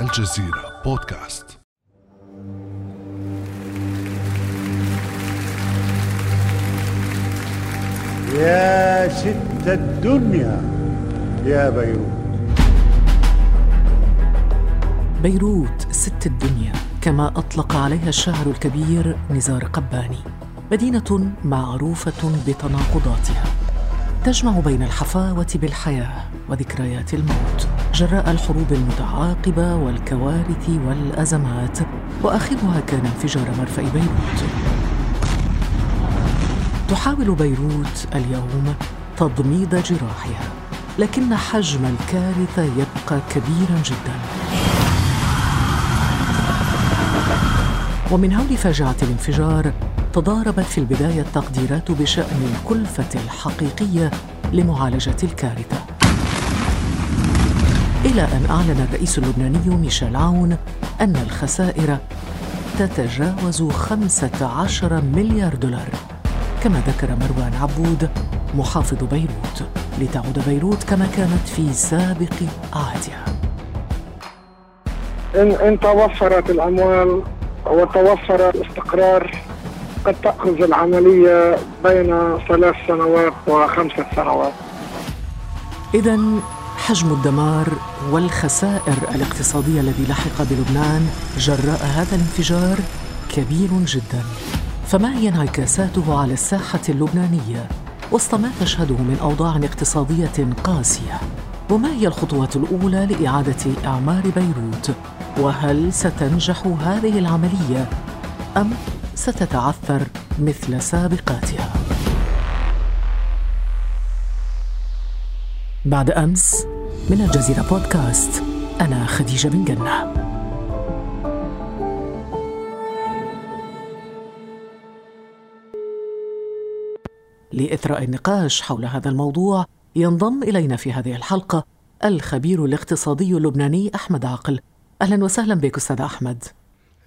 الجزيرة بودكاست. يا ست الدنيا يا بيروت. بيروت ست الدنيا كما أطلق عليها الشاعر الكبير نزار قباني. مدينة معروفة بتناقضاتها. تجمع بين الحفاوة بالحياة وذكريات الموت جراء الحروب المتعاقبة والكوارث والأزمات وآخرها كان انفجار مرفأ بيروت. تحاول بيروت اليوم تضميد جراحها لكن حجم الكارثة يبقى كبيرا جدا. ومن هول فاجعة الانفجار تضاربت في البداية التقديرات بشأن الكلفة الحقيقية لمعالجة الكارثة. إلى أن أعلن الرئيس اللبناني ميشيل عون أن الخسائر تتجاوز 15 مليار دولار كما ذكر مروان عبود محافظ بيروت لتعود بيروت كما كانت في سابق عهدها. إن إن توفرت الأموال وتوفر الاستقرار قد تأخذ العملية بين ثلاث سنوات وخمسة سنوات. إذا حجم الدمار والخسائر الاقتصادية الذي لحق بلبنان جراء هذا الانفجار كبير جدا. فما هي انعكاساته على الساحة اللبنانية وسط ما تشهده من أوضاع اقتصادية قاسية. وما هي الخطوات الأولى لإعادة إعمار بيروت. وهل ستنجح هذه العملية أم ستتعثر مثل سابقاتها. بعد أمس من الجزيرة بودكاست أنا خديجة بن جنة. لإثراء النقاش حول هذا الموضوع ينضم إلينا في هذه الحلقة الخبير الاقتصادي اللبناني أحمد عقل أهلا وسهلا بك أستاذ أحمد.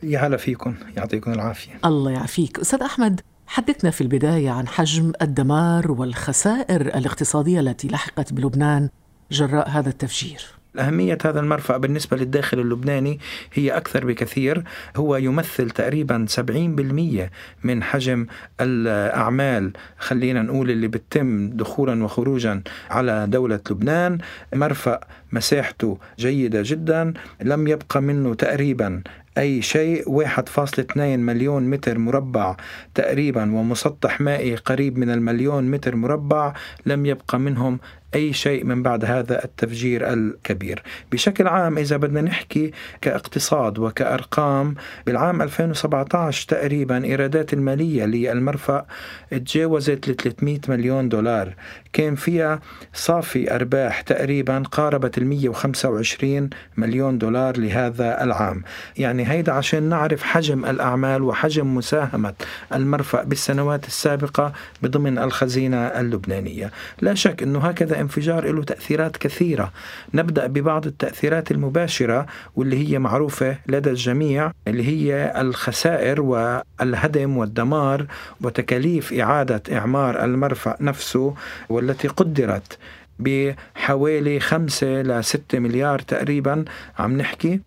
يا هلا فيكم يعطيكم العافية. الله يعافيك. أستاذ أحمد حدثنا في البداية عن حجم الدمار والخسائر الاقتصادية التي لحقت بلبنان جراء هذا التفجير. أهمية هذا المرفأ بالنسبة للداخل اللبناني هي أكثر بكثير. هو يمثل تقريبا 70% من حجم الأعمال خلينا نقول اللي بتتم دخولا وخروجا على دولة لبنان. مرفأ مساحته جيدة جدا لم يبقى منه تقريبا أي شيء. 1.2 مليون متر مربع تقريبا ومسطح مائي قريب من المليون متر مربع. لم يبقى منهم أي شيء من بعد هذا التفجير الكبير. بشكل عام إذا بدنا نحكي كاقتصاد وكأرقام بالعام 2017 تقريبا إيرادات المالية للمرفأ تجاوزت ل 300 مليون دولار. كان فيها صافي أرباح تقريبا قاربت ال 125 مليون دولار لهذا العام. يعني هيدا عشان نعرف حجم الأعمال وحجم مساهمة المرفأ بالسنوات السابقة بضمن الخزينة اللبنانية. لا شك أنه هكذا انفجار له تأثيرات كثيرة. نبدأ ببعض التأثيرات المباشرة واللي هي معروفة لدى الجميع اللي هي الخسائر والهدم والدمار وتكاليف إعادة إعمار المرفأ نفسه والتي قدرت بحوالي خمسة لستة مليار تقريبا. عم نحكي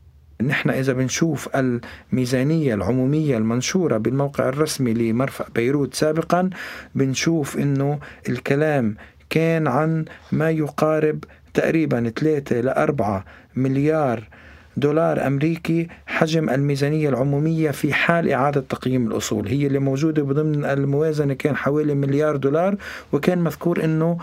نحن إذا بنشوف الميزانية العمومية المنشورة بالموقع الرسمي لمرفأ بيروت سابقا بنشوف إنه الكلام كان عن ما يقارب تقريبا 3 ل 4 مليار دولار أمريكي حجم الميزانية العمومية في حال إعادة تقييم الأصول. هي اللي موجودة بضمن الموازنة كان حوالي مليار دولار وكان مذكور أنه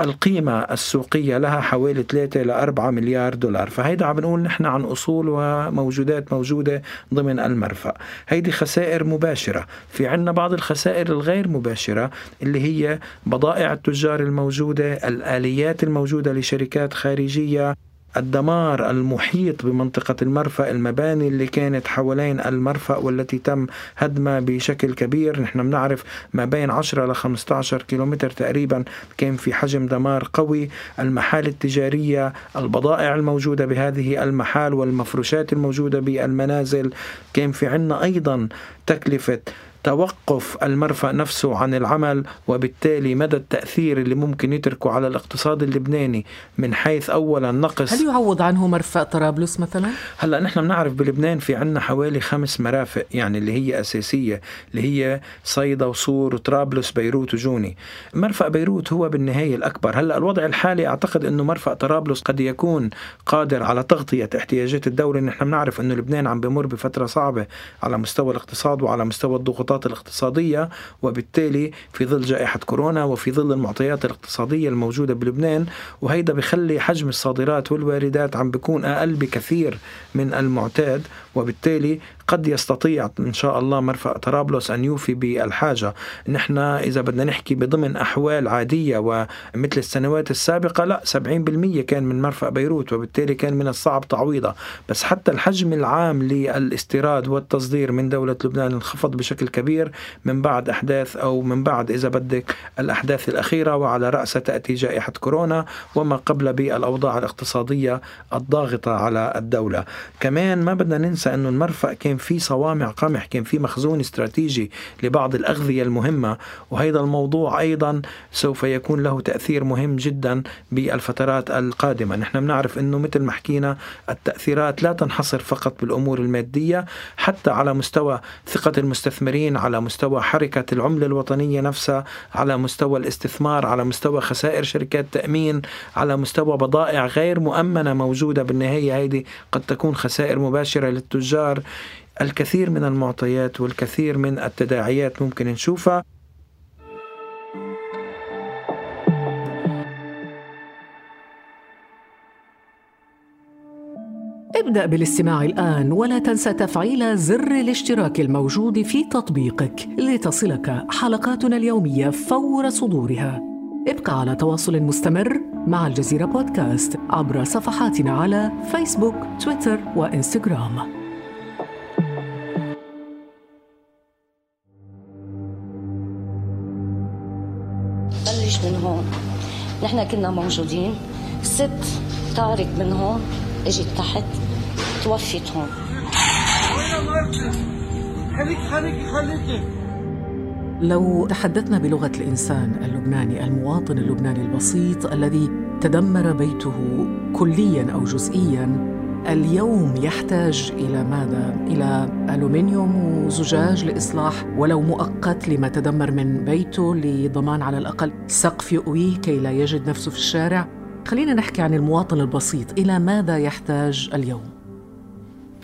القيمة السوقية لها حوالي 3 ل 4 مليار دولار. فهيدا عم نقول نحن عن أصول وموجودات موجودة ضمن المرفأ. هيدي خسائر مباشرة. في عنا بعض الخسائر الغير مباشرة اللي هي بضائع التجار الموجودة الآليات الموجودة لشركات خارجية. الدمار المحيط بمنطقة المرفأ المباني اللي كانت حوالين المرفأ والتي تم هدمها بشكل كبير. نحن بنعرف ما بين 10 ل 15 كيلومتر تقريبا كان في حجم دمار قوي. المحال التجارية البضائع الموجودة بهذه المحال والمفروشات الموجودة بالمنازل كان في عنا أيضا تكلفة توقف المرفأ نفسه عن العمل وبالتالي مدى التأثير اللي ممكن يتركه على الاقتصاد اللبناني من حيث أولا نقص. هل يعوض عنه مرفأ طرابلس مثلا؟ هلأ نحن بنعرف بلبنان في عنا حوالي خمس مرافق يعني اللي هي أساسية اللي هي صيدا وصور وطرابلس بيروت وجوني. مرفأ بيروت هو بالنهاية الأكبر. هلأ الوضع الحالي أعتقد أنه مرفأ طرابلس قد يكون قادر على تغطية احتياجات الدولة. نحن بنعرف أنه لبنان عم بمر بفترة صعبة على مستوى الاقتصاد وعلى مستوى الضغوطات الاقتصادية وبالتالي في ظل جائحة كورونا وفي ظل المعطيات الاقتصادية الموجودة بلبنان وهيدا بخلي حجم الصادرات والواردات عم بيكون أقل بكثير من المعتاد وبالتالي قد يستطيع إن شاء الله مرفأ طرابلس أن يوفي بالحاجة. نحن إذا بدنا نحكي بضمن أحوال عادية ومثل السنوات السابقة لا 70% كان من مرفأ بيروت وبالتالي كان من الصعب تعويضها بس حتى الحجم العام للاستيراد والتصدير من دولة لبنان انخفض بشكل كبير. من بعد أحداث أو من بعد إذا بدك الأحداث الأخيرة وعلى رأسها تأتي جائحة كورونا وما قبل بالأوضاع الاقتصادية الضاغطة على الدولة. كمان ما بدنا ننسى أنه المرفأ كان في صوامع قمح كان في مخزون استراتيجي لبعض الأغذية المهمة وهذا الموضوع أيضا سوف يكون له تأثير مهم جدا بالفترات القادمة. نحن بنعرف أنه مثل ما حكينا التأثيرات لا تنحصر فقط بالأمور المادية حتى على مستوى ثقة المستثمرين على مستوى حركة العملة الوطنية نفسها على مستوى الاستثمار على مستوى خسائر شركات تأمين على مستوى بضائع غير مؤمنة موجودة بالنهاية. هذه قد تكون خسائر مباشرة للتجار. الكثير من المعطيات والكثير من التداعيات ممكن نشوفها. ابدأ بالاستماع الآن ولا تنسى تفعيل زر الاشتراك الموجود في تطبيقك لتصلك حلقاتنا اليومية فور صدورها. ابقى على تواصل مستمر مع الجزيرة بودكاست عبر صفحاتنا على فيسبوك، تويتر وإنستغرام. بلش من هون. نحن كنا موجودين. ست طارق من هون اجت تحت. هون خليك خليك خليك لو تحدثنا بلغة الإنسان اللبناني المواطن اللبناني البسيط الذي تدمر بيته كليا أو جزئيا اليوم يحتاج إلى ماذا؟ إلى ألومنيوم وزجاج لإصلاح ولو مؤقت لما تدمر من بيته لضمان على الأقل سقف يؤويه كي لا يجد نفسه في الشارع خلينا نحكي عن المواطن البسيط إلى ماذا يحتاج اليوم؟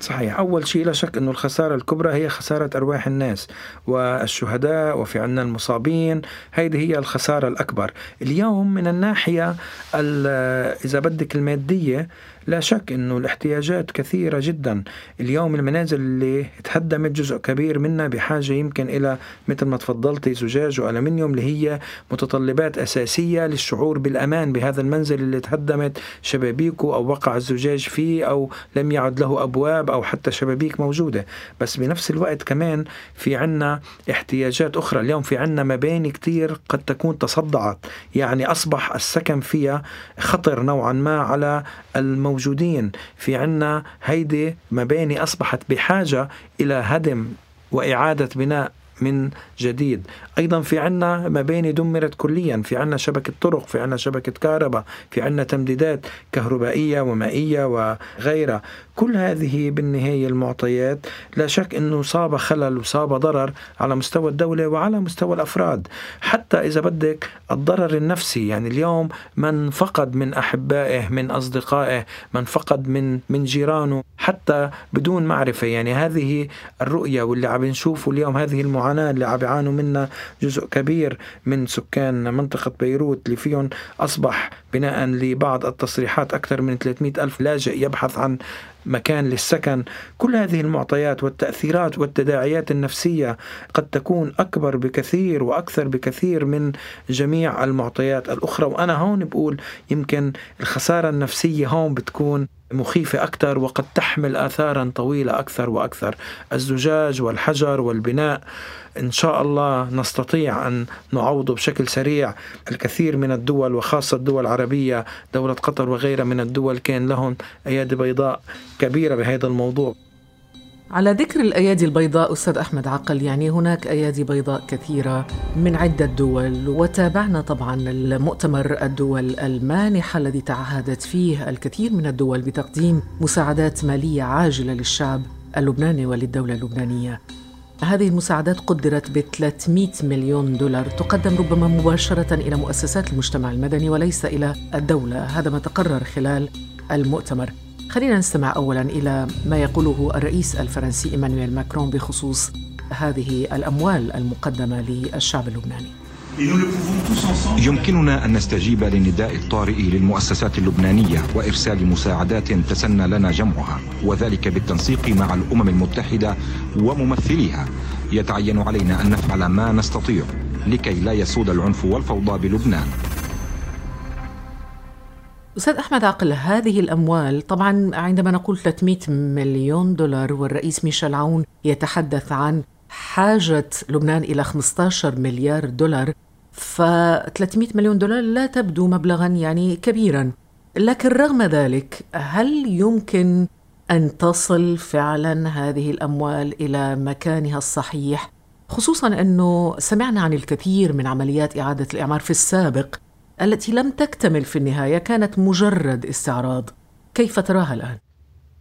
صحيح. أول شيء لا شك أنه الخسارة الكبرى هي خسارة أرواح الناس والشهداء وفي عنا المصابين. هذه هي الخسارة الأكبر. اليوم من الناحية إذا بدك المادية لا شك إنه الاحتياجات كثيرة جدا. اليوم المنازل اللي تهدمت جزء كبير منها بحاجة يمكن إلى مثل ما تفضلتي زجاج وألمنيوم اللي هي متطلبات أساسية للشعور بالأمان بهذا المنزل اللي تهدمت شبابيكه أو وقع الزجاج فيه أو لم يعد له ابواب أو حتى شبابيك موجودة. بس بنفس الوقت كمان في عنا احتياجات أخرى. اليوم في عنا مباني كتير قد تكون تصدعت. يعني أصبح السكن فيها خطر نوعا ما على الموجودين. موجودين في عنا هيدي مباني أصبحت بحاجة إلى هدم وإعادة بناء من جديد. أيضا في عنا مباني دمرت كليا. في عنا شبكة طرق في عنا شبكة كهرباء في عنا تمديدات كهربائية ومائية وغيرها. كل هذه بالنهاية المعطيات لا شك أنه صاب خلل وصاب ضرر على مستوى الدولة وعلى مستوى الأفراد. حتى إذا بدك الضرر النفسي يعني اليوم من فقد من أحبائه من أصدقائه من فقد من من جيرانه حتى بدون معرفة. يعني هذه الرؤية واللي عم نشوفه اليوم هذه المعاناة اللي عم بيعانوا منها جزء كبير من سكان منطقة بيروت اللي فيهم أصبح بناء لبعض التصريحات أكثر من 300 ألف لاجئ يبحث عن مكان للسكن. كل هذه المعطيات والتأثيرات والتداعيات النفسية قد تكون أكبر بكثير وأكثر بكثير من جميع المعطيات الأخرى. وأنا هون بقول يمكن الخسارة النفسية هون بتكون مخيفة أكثر وقد تحمل آثارا طويلة أكثر وأكثر. الزجاج والحجر والبناء إن شاء الله نستطيع أن نعوضه بشكل سريع الكثير من الدول وخاصة الدول العربية دولة قطر وغيرها من الدول كان لهم أيادي بيضاء كبيرة بهذا الموضوع. على ذكر الأيادي البيضاء أستاذ أحمد عقل يعني هناك أيادي بيضاء كثيرة من عدة دول وتابعنا طبعا المؤتمر الدول المانحة الذي تعهدت فيه الكثير من الدول بتقديم مساعدات مالية عاجلة للشعب اللبناني وللدولة اللبنانية. هذه المساعدات قدرت ب 300 مليون دولار تقدم ربما مباشرة إلى مؤسسات المجتمع المدني وليس إلى الدولة. هذا ما تقرر خلال المؤتمر. خلينا نستمع اولا إلى ما يقوله الرئيس الفرنسي إيمانويل ماكرون بخصوص هذه الأموال المقدمة للشعب اللبناني. يمكننا أن نستجيب للنداء الطارئ للمؤسسات اللبنانية وإرسال مساعدات تسنى لنا جمعها وذلك بالتنسيق مع الأمم المتحدة وممثليها. يتعين علينا أن نفعل ما نستطيع لكي لا يسود العنف والفوضى بلبنان. أستاذ أحمد عقل هذه الأموال طبعا عندما نقول 300 مليون دولار والرئيس ميشيل عون يتحدث عن حاجة لبنان إلى 15 مليار دولار ف 300 مليون دولار لا تبدو مبلغا يعني كبيرا. لكن رغم ذلك هل يمكن أن تصل فعلا هذه الأموال إلى مكانها الصحيح؟ خصوصا أنه سمعنا عن الكثير من عمليات إعادة الإعمار في السابق. التي لم تكتمل في النهاية كانت مجرد استعراض. كيف تراها الآن؟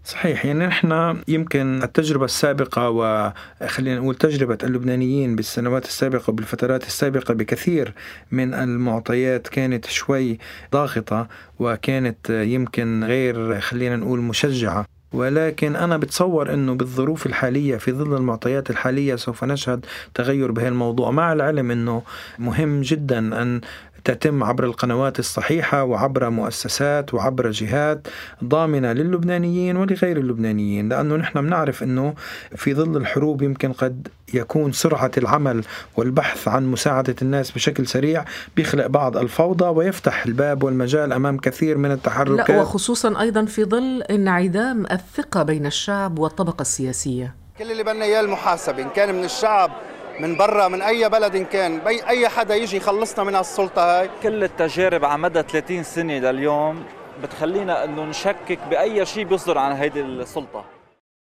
صحيح يعني نحن يمكن التجربة السابقة وخلينا نقول تجربة اللبنانيين بالسنوات السابقة وبالفترات السابقة بكثير من المعطيات كانت شوي ضاغطة وكانت يمكن غير خلينا نقول مشجعة. ولكن أنا بتصور أنه بالظروف الحالية في ظل المعطيات الحالية سوف نشهد تغير بهالموضوع. مع العلم أنه مهم جدا أن تتم عبر القنوات الصحيحة وعبر مؤسسات وعبر جهات ضامنة للبنانيين ولغير اللبنانيين لأنه نحن بنعرف أنه في ظل الحروب يمكن قد يكون سرعة العمل والبحث عن مساعدة الناس بشكل سريع بيخلق بعض الفوضى ويفتح الباب والمجال أمام كثير من التحركات. لا وخصوصا أيضا في ظل انعدام الثقة بين الشعب والطبقة السياسية. كل اللي بدنا إياه المحاسبه إن كان من الشعب من برا من أي بلد إن كان. بي أي حدا يجي يخلصنا من هالسلطه هاي. كل التجارب على مدى 30 سنة لليوم بتخلينا إنه نشكك بأي شيء بيصدر عن هيدي السلطة.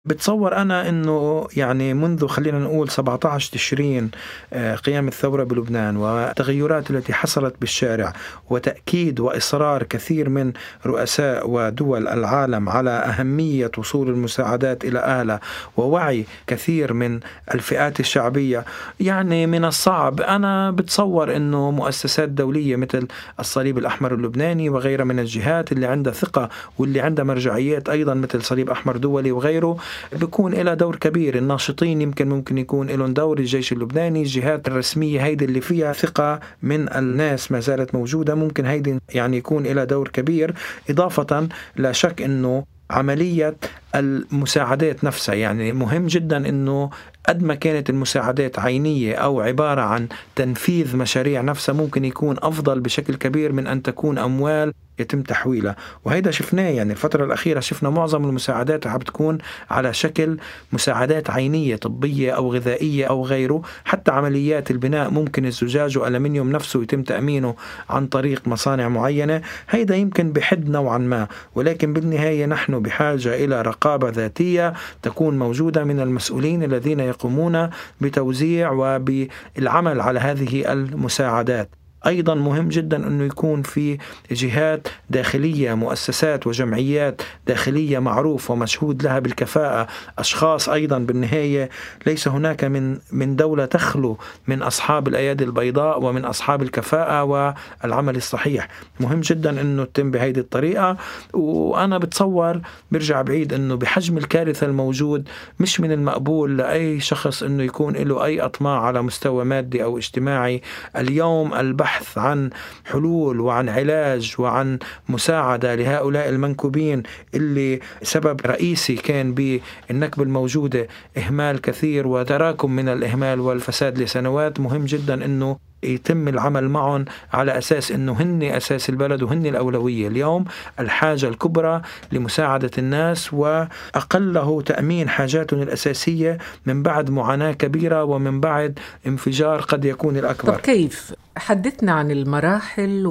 بتصور أنا أنه يعني منذ خلينا نقول 17 تشرين آه، قيام الثورة بلبنان والتغيرات التي حصلت بالشارع وتأكيد وإصرار كثير من رؤساء ودول العالم على أهمية وصول المساعدات إلى أهلها ووعي كثير من الفئات الشعبية. يعني من الصعب أنا بتصور أنه مؤسسات دولية مثل الصليب الأحمر اللبناني وغيرها من الجهات اللي عندها ثقة واللي عندها مرجعيات أيضا مثل صليب أحمر دولي وغيره بيكون لها دور كبير. الناشطين يمكن ممكن يكون لهم دور الجيش اللبناني الجهات الرسمية هيدي اللي فيها ثقة من الناس ما زالت موجودة. ممكن هيدي يعني يكون لها دور كبير إضافة لا شك أنه عملية المساعدات نفسها. يعني مهم جدا أنه قد ما كانت المساعدات عينية أو عبارة عن تنفيذ مشاريع نفسها ممكن يكون أفضل بشكل كبير من أن تكون أموال يتم تحويلها. وهيدا شفناه يعني الفترة الأخيرة شفنا معظم المساعدات عم بتكون على شكل مساعدات عينية طبية أو غذائية أو غيره. حتى عمليات البناء ممكن الزجاج والألمنيوم نفسه يتم تأمينه عن طريق مصانع معينة. هيدا يمكن بحد نوعا ما ولكن بالنهاية نحن بحاجة إلى رقابة ذاتية تكون موجودة من المسؤولين الذين يقومون بتوزيع وبالعمل على هذه المساعدات. أيضا مهم جدا أنه يكون في جهات داخلية مؤسسات وجمعيات داخلية معروف ومشهود لها بالكفاءة. أشخاص أيضا بالنهاية ليس هناك من من دولة تخلو من أصحاب الأيادي البيضاء ومن أصحاب الكفاءة والعمل الصحيح. مهم جدا أنه تتم بهيدي الطريقة. وأنا بتصور برجع بعيد أنه بحجم الكارثة الموجود مش من المقبول لأي شخص أنه يكون له أي أطماع على مستوى مادي أو اجتماعي. اليوم البحث البحث عن حلول وعن علاج وعن مساعدة لهؤلاء المنكوبين اللي سبب رئيسي كان بالنكبة الموجودة. إهمال كثير وتراكم من الإهمال والفساد لسنوات. مهم جدا أنه يتم العمل معهم على أساس إنه هن أساس البلد وهن الأولوية، اليوم الحاجة الكبرى لمساعدة الناس وأقله تأمين حاجاتهم الأساسية من بعد معاناة كبيرة ومن بعد انفجار قد يكون الأكبر. طب كيف؟ حدثنا عن المراحل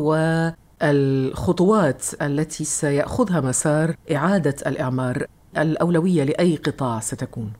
والخطوات التي سيأخذها مسار إعادة الإعمار الأولوية لأي قطاع ستكون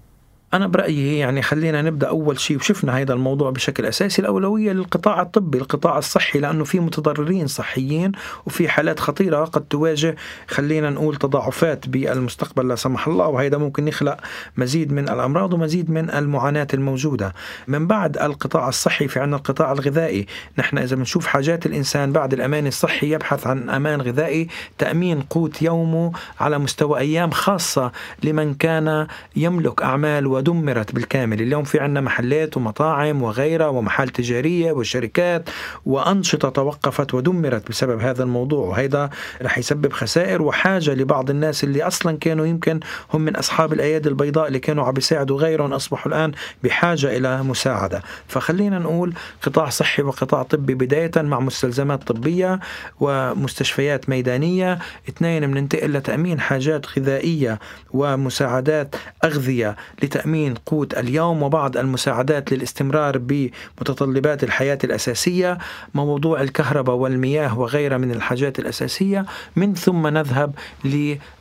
أنا برأيي يعني خلينا نبدأ أول شيء وشفنا هذا الموضوع بشكل أساسي الأولوية للقطاع الطبي القطاع الصحي لأنه في متضررين صحيين وفي حالات خطيرة قد تواجه خلينا نقول تضاعفات بالمستقبل لا سمح الله وهذا ممكن يخلق مزيد من الأمراض ومزيد من المعاناة الموجودة. من بعد القطاع الصحي في عندنا القطاع الغذائي نحن إذا بنشوف حاجات الإنسان بعد الأمان الصحي يبحث عن أمان غذائي تأمين قوت يومه على مستوى أيام خاصة لمن كان يملك أعمال ودمرت بالكامل. اليوم في عندنا محلات ومطاعم وغيرها ومحال تجارية وشركات وأنشطة توقفت ودمرت بسبب هذا الموضوع. وهذا رح يسبب خسائر وحاجة لبعض الناس اللي أصلا كانوا يمكن هم من أصحاب الأيادي البيضاء اللي كانوا عم بيساعدوا غيرهم أصبحوا الآن بحاجة إلى مساعدة. فخلينا نقول قطاع صحي وقطاع طبي بداية مع مستلزمات طبية ومستشفيات ميدانية. اثنين بننتقل لتأمين حاجات غذائية ومساعدات أغذية. لتأمين قوت اليوم وبعض المساعدات للاستمرار بمتطلبات الحياة الأساسية موضوع الكهرباء والمياه وغيرها من الحاجات الأساسية. من ثم نذهب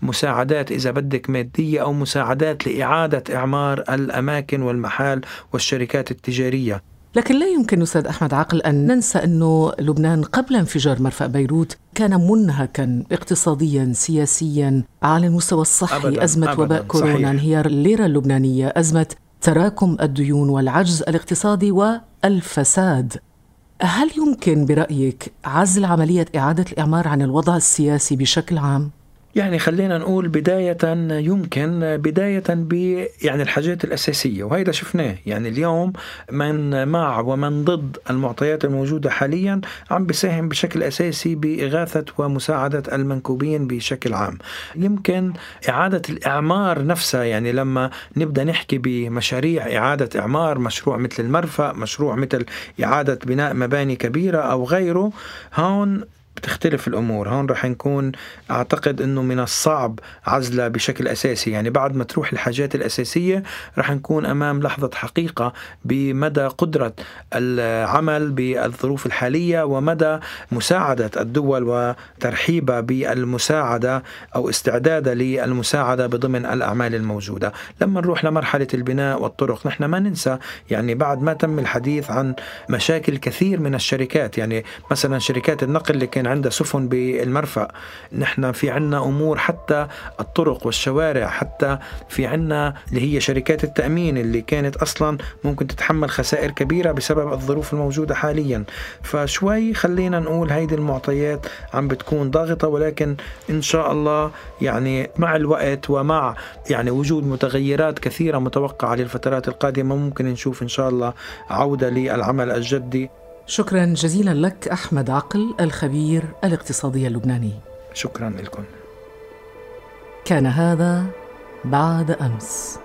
لمساعدات إذا بدك مادية أو مساعدات لإعادة إعمار الأماكن والمحال والشركات التجارية. لكن لا يمكن أستاذ أحمد عقل أن ننسى أنه لبنان قبل انفجار مرفأ بيروت كان منهكا اقتصاديا سياسيا على المستوى الصحي أبداً أزمة أبداً وباء كورونا صحيح. انهيار الليرة اللبنانية أزمة تراكم الديون والعجز الاقتصادي والفساد هل يمكن برأيك عزل عملية إعادة الإعمار عن الوضع السياسي بشكل عام؟ يعني خلينا نقول بداية يمكن بداية ب يعني الحاجات الأساسية وهيدا شفناه. يعني اليوم من مع ومن ضد المعطيات الموجودة حاليا عم بيساهم بشكل أساسي بإغاثة ومساعدة المنكوبين بشكل عام. يمكن إعادة الإعمار نفسها يعني لما نبدأ نحكي بمشاريع إعادة إعمار مشروع مثل المرفأ مشروع مثل إعادة بناء مباني كبيرة أو غيره هون بتختلف الأمور. هون رح نكون أعتقد إنه من الصعب عزلها بشكل أساسي. يعني بعد ما تروح الحاجات الأساسية رح نكون أمام لحظة حقيقة بمدى قدرة العمل بالظروف الحالية ومدى مساعدة الدول وترحيبها بالمساعدة أو استعدادها للمساعدة بضمن الأعمال الموجودة. لما نروح لمرحلة البناء والطرق نحن ما ننسى يعني بعد ما تم الحديث عن مشاكل كثير من الشركات. يعني مثلا شركات النقل اللي كان عندها سفن بالمرفأ. نحن في عنا أمور حتى الطرق والشوارع حتى في عنا اللي هي شركات التأمين اللي كانت أصلا ممكن تتحمل خسائر كبيرة بسبب الظروف الموجودة حاليا. فشوي خلينا نقول هيدي المعطيات عم بتكون ضاغطة ولكن إن شاء الله يعني مع الوقت ومع يعني وجود متغيرات كثيرة متوقعة للفترات القادمة ممكن نشوف إن شاء الله عودة للعمل الجدي. شكرا جزيلا لك أحمد عقل الخبير الاقتصادي اللبناني. شكرا لكم. كان هذا بعد أمس.